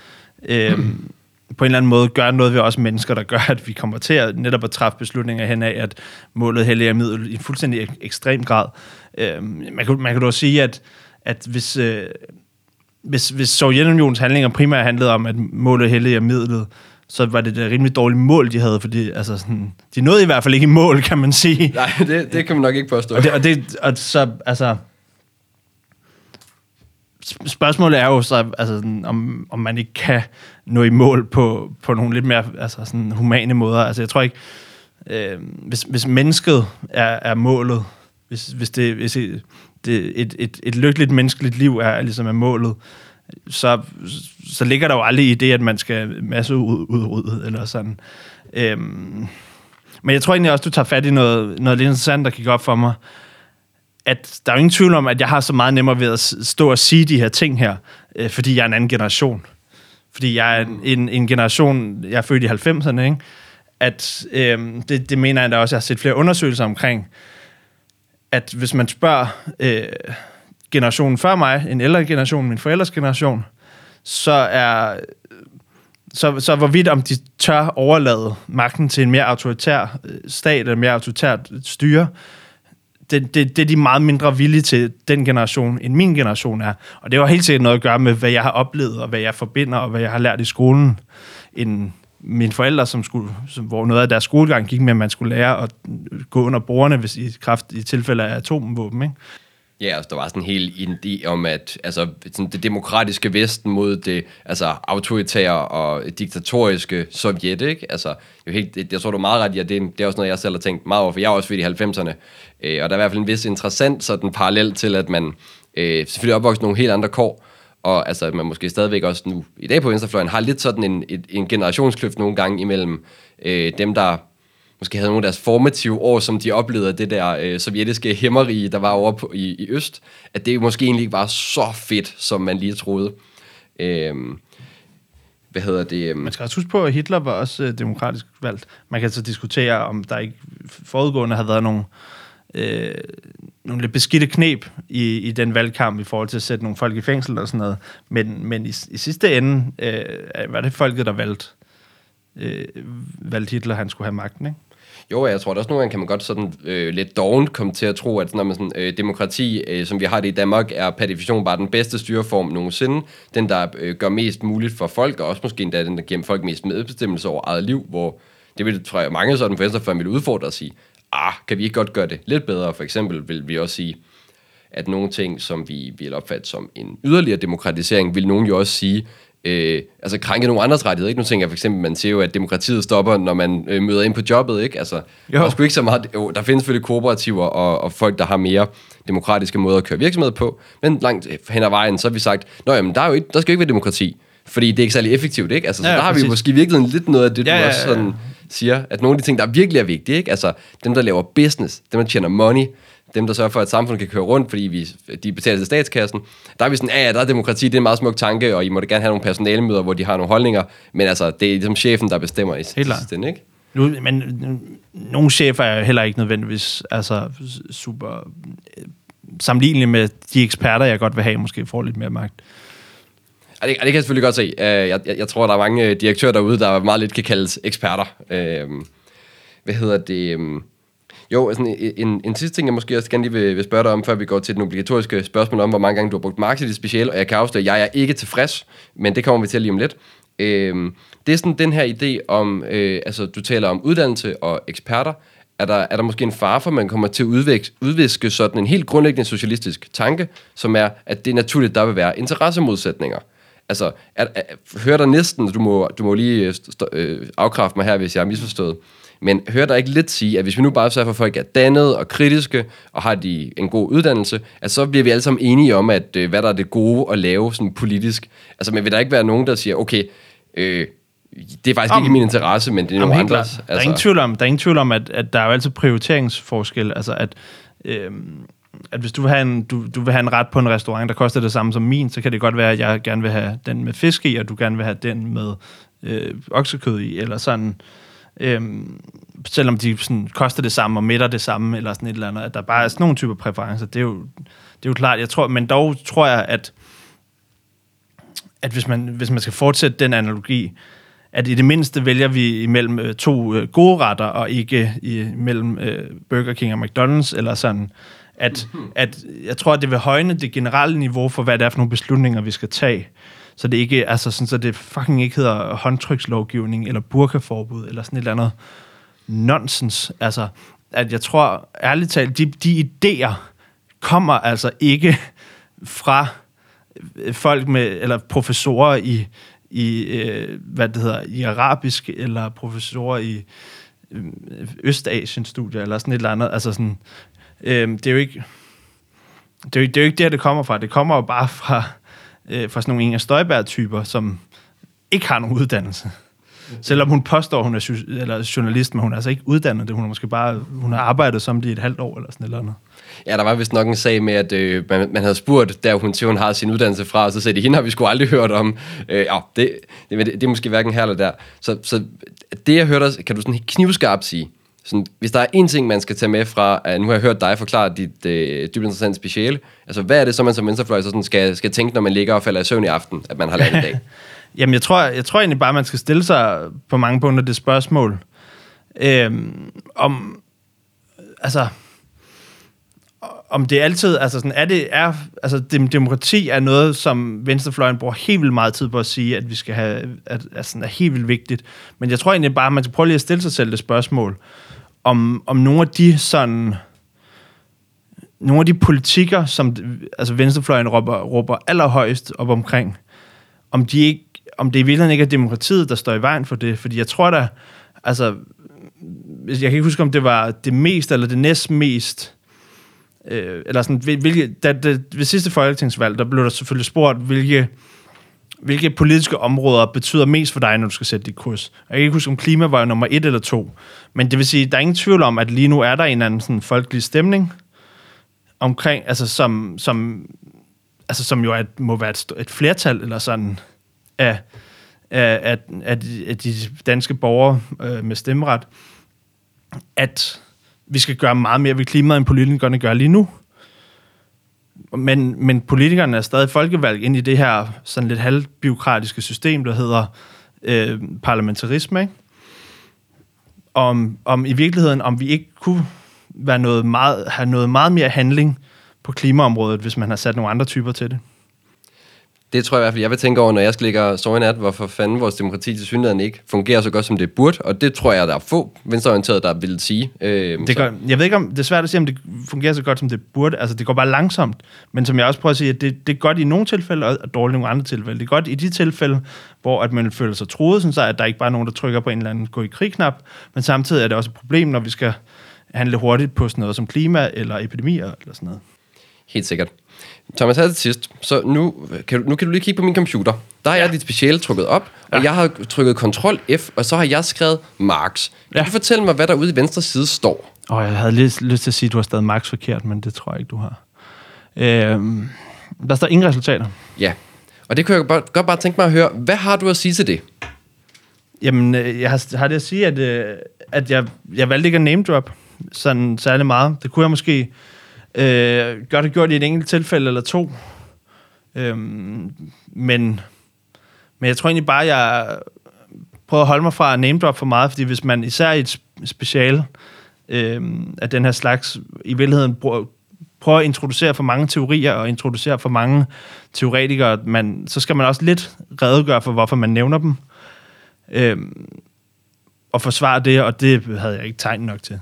øh, på en eller anden måde gør noget ved os mennesker, der gør, at vi kommer til at netop at træffe beslutninger hen af, at målet helliger middel i en fuldstændig ek- ekstrem grad. Øh, man, kan, man kan dog sige, at, at hvis, øh, hvis, hvis Sovjetunionens handlinger primært handlede om, at målet helliger midlet, så var det et rimelig dårligt mål, de havde, fordi altså, sådan, de nåede i hvert fald ikke i mål, kan man sige. Nej, det, det kan man nok ikke påstå. Og, det, og, det, og så, altså, spørgsmålet er jo så, altså, om, om man ikke kan nå i mål på, på nogle lidt mere altså, sådan humane måder. Altså, jeg tror ikke, øh, hvis, hvis mennesket er, er målet, hvis, hvis, det, hvis det, et, et, et lykkeligt menneskeligt liv er ligesom er målet, så, så ligger der jo aldrig i det, at man skal masse ud, udrydde, eller sådan. Øhm, men jeg tror egentlig også, du tager fat i noget, noget lidt interessant, der gik op for mig, at der er jo ingen tvivl om, at jeg har så meget nemmere ved at stå og sige de her ting her, øh, fordi jeg er en anden generation. Fordi jeg er en, en, en generation, jeg er født i 90'erne, ikke? at øh, det, det mener jeg da også, jeg har set flere undersøgelser omkring, at hvis man spørger øh, generationen før mig, en ældre generation, min forældres generation, så er så, så hvorvidt om de tør overlade magten til en mere autoritær øh, stat, eller mere autoritært styre, det, det, det er de meget mindre villige til, den generation, end min generation er. Og det har helt sikkert noget at gøre med, hvad jeg har oplevet, og hvad jeg forbinder, og hvad jeg har lært i skolen, end mine forældre, som skulle, som, hvor noget af deres skolegang gik med, at man skulle lære at gå under bordene, hvis i kraft i tilfælde af atomvåben. Ikke? Ja, altså, der var sådan en hel idé om, at altså, sådan det demokratiske Vesten mod det altså, autoritære og diktatoriske Sovjet, ikke? Altså, jo helt, jeg tror, du er meget ret i, at det, det er også noget, jeg selv har tænkt meget over, for jeg er også ved i 90'erne, øh, og der er i hvert fald en vis interessant sådan parallel til, at man øh, selvfølgelig opvokset nogle helt andre kår, og altså, man måske stadigvæk også nu i dag på venstrefløjen har lidt sådan en, en, en generationskløft nogle gange imellem øh, dem, der måske havde nogle af deres formative år, som de oplevede det der øh, sovjetiske hæmmerige, der var over på, i, i Øst, at det måske egentlig ikke var så fedt, som man lige troede. Øh, hvad hedder det? Øhm? Man skal også huske på, at Hitler var også øh, demokratisk valgt. Man kan så diskutere, om der ikke forudgående havde været nogle, øh, nogle lidt beskidte knep i, i den valgkamp i forhold til at sætte nogle folk i fængsel og sådan noget. Men, men i, i sidste ende øh, var det folket, der valgte, øh, valgte Hitler, han skulle have magten, ikke? Jo, jeg tror at også nogle gange kan man godt sådan øh, lidt dovent komme til at tro, at når man sådan, øh, demokrati, øh, som vi har det i Danmark, er per definition bare den bedste styreform nogensinde. Den, der øh, gør mest muligt for folk, og også måske endda den, der giver folk mest medbestemmelse over eget liv, hvor det vil, tror jeg, mange sådan på venstrefløjen vil udfordre at sige, ah, kan vi ikke godt gøre det lidt bedre? For eksempel vil vi også sige, at nogle ting, som vi vil opfatte som en yderligere demokratisering, vil nogen jo også sige, øh, altså krænke nogle andres rettigheder. Ikke? Nu tænker jeg for eksempel, man siger jo, at demokratiet stopper, når man øh, møder ind på jobbet. Ikke? Altså, jo. der, er ikke så meget, jo, der findes selvfølgelig kooperativer og, og folk, der har mere demokratiske måder at køre virksomhed på, men langt hen ad vejen, så har vi sagt, Nå, jamen, der, er jo ikke, der skal jo ikke være demokrati, fordi det er ikke særlig effektivt. Ikke? Altså, så ja, der har præcis. vi måske virkelig lidt noget af det, ja, du også sådan siger, at nogle af de ting, der virkelig er vigtige, ikke? altså dem, der laver business, dem, der tjener money, dem, der sørger for, at samfundet kan køre rundt, fordi vi, de betaler til statskassen. Der er vi sådan, ja, ja, der er demokrati, det er en meget smuk tanke, og I må da gerne have nogle personalemøder, hvor de har nogle holdninger, men altså, det er ligesom chefen, der bestemmer i sidste ikke? Nu, men nogle chefer er heller ikke nødvendigvis altså, super øh, sammenlignelige med de eksperter, jeg godt vil have, måske får lidt mere magt. Ja, det, det kan jeg selvfølgelig godt se. Uh, jeg, jeg, jeg tror, der er mange direktører derude, der meget lidt kan kaldes eksperter. Hvad hedder det? Jo, altså en, en, en sidste ting, jeg måske også gerne lige vil, vil spørge dig om, før vi går til den obligatoriske spørgsmål om, hvor mange gange du har brugt Marx i dit speciale, og jeg kan afsløre, at jeg er ikke tilfreds, men det kommer vi til lige om lidt. Øhm, det er sådan den her idé om, øh, altså du taler om uddannelse og eksperter, er der, er der måske en far for, at man kommer til at udviske, udviske sådan en helt grundlæggende socialistisk tanke, som er, at det er naturligt, der vil være interessemodsætninger. Altså, er, er, hører der næsten, du må, du må lige øh, øh afkræfte mig her, hvis jeg har misforstået, men hører der ikke lidt sige, at hvis vi nu bare sørger for, at folk er dannede og kritiske, og har de en god uddannelse, at så bliver vi alle sammen enige om, at øh, hvad der er det gode at lave sådan politisk. Altså, men vil der ikke være nogen, der siger, okay, øh, det er faktisk om, ikke min interesse, men det er nogle andres. Altså. Der er ingen altså- tvivl om, der er ingen tvivl om at, at der er jo altid prioriteringsforskel. Altså, at, øh, at hvis du vil, have en, du, du vil have en ret på en restaurant, der koster det samme som min, så kan det godt være, at jeg gerne vil have den med fisk i, og du gerne vil have den med øh, oksekød i, eller sådan. Øhm, selvom de sådan, koster det samme og mætter det samme, eller sådan et eller andet, at der bare er sådan nogle typer præferencer, det er jo, det er jo klart. Jeg tror, men dog tror jeg, at, at hvis, man, hvis man skal fortsætte den analogi, at i det mindste vælger vi imellem øh, to øh, gode retter, og ikke imellem øh, Burger King og McDonald's, eller sådan, at, at jeg tror, at det vil højne det generelle niveau for, hvad det er for nogle beslutninger, vi skal tage så det ikke altså sådan, så det fucking ikke hedder håndtrykslovgivning eller burkaforbud eller sådan et eller andet nonsens. Altså, at jeg tror ærligt talt, de, de idéer kommer altså ikke fra folk med, eller professorer i, i øh, hvad det hedder, i arabisk, eller professorer i øh, Østasien-studier, eller sådan et eller andet. Altså sådan, øh, det er jo ikke, det er jo, det er jo ikke der, det kommer fra. Det kommer jo bare fra, øh, fra sådan nogle Inger Støjberg-typer, som ikke har nogen uddannelse. Selvom hun påstår, hun er eller journalist, men hun er altså ikke uddannet det. Hun har måske bare hun har arbejdet som det i et halvt år eller sådan eller andet. Ja, der var vist nok en sag med, at øh, man, man havde spurgt, der hun til, hun har sin uddannelse fra, og så sagde de, hende har vi sgu aldrig hørt om. Øh, ja, det, det, det, det, er måske hverken her eller der. Så, så det, jeg hørte, kan du sådan knivskarpt sige, sådan, hvis der er en ting, man skal tage med fra, at nu har jeg hørt dig forklare dit øh, dybt interessante speciale, altså hvad er det så, man som venstrefløj så sådan skal, skal tænke, når man ligger og falder i søvn i aften, at man har lært i dag? Jamen, jeg tror, jeg tror egentlig bare, man skal stille sig på mange punkter det spørgsmål, øh, om, altså, om det altid, altså sådan, er det, er, altså demokrati er noget, som venstrefløjen bruger helt vildt meget tid på at sige, at vi skal have, at, at sådan er helt vildt vigtigt. Men jeg tror egentlig bare, at man skal prøve lige at stille sig selv det spørgsmål, om, om nogle af de sådan nogle af de politikker, som altså venstrefløjen råber, råber allerhøjst op omkring, om, de ikke, om det i virkeligheden ikke er demokratiet, der står i vejen for det. Fordi jeg tror da, altså, jeg kan ikke huske, om det var det mest eller det næst mest, øh, eller sådan, hvilke, da, da, ved sidste folketingsvalg, der blev der selvfølgelig spurgt, hvilke, hvilke politiske områder betyder mest for dig, når du skal sætte dit kurs. Jeg kan ikke huske, om klima var nummer et eller to, men det vil sige, der er ingen tvivl om, at lige nu er der en anden sådan folkelig stemning, omkring, altså som, som, altså som jo er, må være et, et flertal eller sådan af, af, af, af, de, af de danske borgere øh, med stemmeret, at vi skal gøre meget mere ved klimaet, end politikerne gør lige nu. Men, men politikerne er stadig folkevalgt ind i det her sådan lidt halvbiokratiske system, der hedder øh, parlamentarisme. Ikke? Om, om i virkeligheden, om vi ikke kunne være noget meget, have noget meget mere handling på klimaområdet, hvis man har sat nogle andre typer til det. Det tror jeg i hvert fald, jeg vil tænke over, når jeg skal ligge og sove i nat, hvorfor fanden vores demokrati til synligheden ikke fungerer så godt, som det burde. Og det tror jeg, der er få venstreorienterede, der vil sige. Øh, det gør, jeg ved ikke, om det er svært at sige, om det fungerer så godt, som det burde. Altså, det går bare langsomt. Men som jeg også prøver at sige, at det, det er godt i nogle tilfælde, og dårligt i nogle andre tilfælde. Det er godt i de tilfælde, hvor at man føler sig troet, sådan så at der ikke bare er nogen, der trykker på en eller anden gå i krig-knap. Men samtidig er det også et problem, når vi skal handle hurtigt på sådan noget som klima eller epidemier eller sådan noget. Helt sikkert. Thomas, her til sidst. Så nu kan, du, nu kan du lige kigge på min computer. Der har ja. jeg dit speciale trykket op, og ja. jeg har trykket Ctrl F, og så har jeg skrevet Marx. Kan ja. du fortælle mig, hvad der ude i venstre side står? Oh, jeg havde lyst, lyst til at sige, at du har stadig Marx forkert, men det tror jeg ikke, du har. Øhm, der står ingen resultater. Ja, og det kunne jeg godt, godt bare tænke mig at høre. Hvad har du at sige til det? Jamen, øh, jeg har, har det at sige, at, øh, at jeg, jeg valgte ikke at name drop sådan særlig meget. Det kunne jeg måske Øh, gør det gjort i et enkelt tilfælde eller to. Øh, men, men jeg tror egentlig bare, jeg prøver at holde mig fra at name drop for meget, fordi hvis man især i et special øh, af den her slags, i virkeligheden prøver, prøver at introducere for mange teorier og introducere for mange teoretikere, man, så skal man også lidt redegøre for, hvorfor man nævner dem. Øh, og forsvare det, og det havde jeg ikke tegn nok til.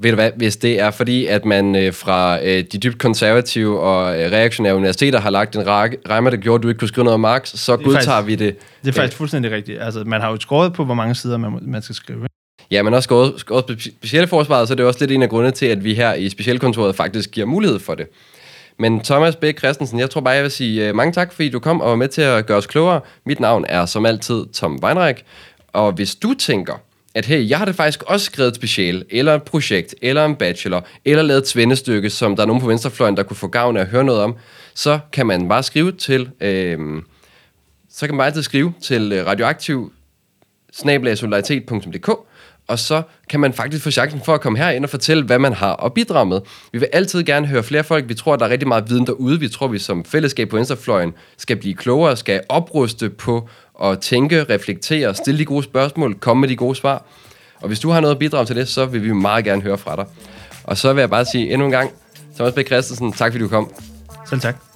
Ved du hvad, hvis det er fordi, at man øh, fra øh, de dybt konservative og øh, reaktionære universiteter har lagt en ramme, der gjorde, at du ikke kunne skrive noget om Marx, så godtager vi det. Det er faktisk øh, fuldstændig rigtigt. Altså, man har jo skåret på, hvor mange sider man, man skal skrive. Ja, men også skåret, skåret på specielle forsvaret, så det er også lidt en af grundene til, at vi her i specialkontoret faktisk giver mulighed for det. Men Thomas Bæk Christensen, jeg tror bare, jeg vil sige uh, mange tak, fordi du kom og var med til at gøre os klogere. Mit navn er som altid Tom Weinreich, og hvis du tænker, at hey, jeg har det faktisk også skrevet et special, eller et projekt, eller en bachelor, eller lavet et svendestykke, som der er nogen på venstrefløjen, der kunne få gavn af at høre noget om, så kan man bare skrive til, øh, så kan man bare altid skrive til øh, radioaktiv solidaritet.dk, og så kan man faktisk få chancen for at komme herind og fortælle, hvad man har at bidrage med. Vi vil altid gerne høre flere folk. Vi tror, at der er rigtig meget viden derude. Vi tror, vi som fællesskab på Venstrefløjen skal blive klogere, skal opruste på at tænke, reflektere, stille de gode spørgsmål, komme med de gode svar. Og hvis du har noget at bidrage til det, så vil vi meget gerne høre fra dig. Og så vil jeg bare sige endnu en gang, Thomas B. Christensen, tak fordi du kom. Selv tak.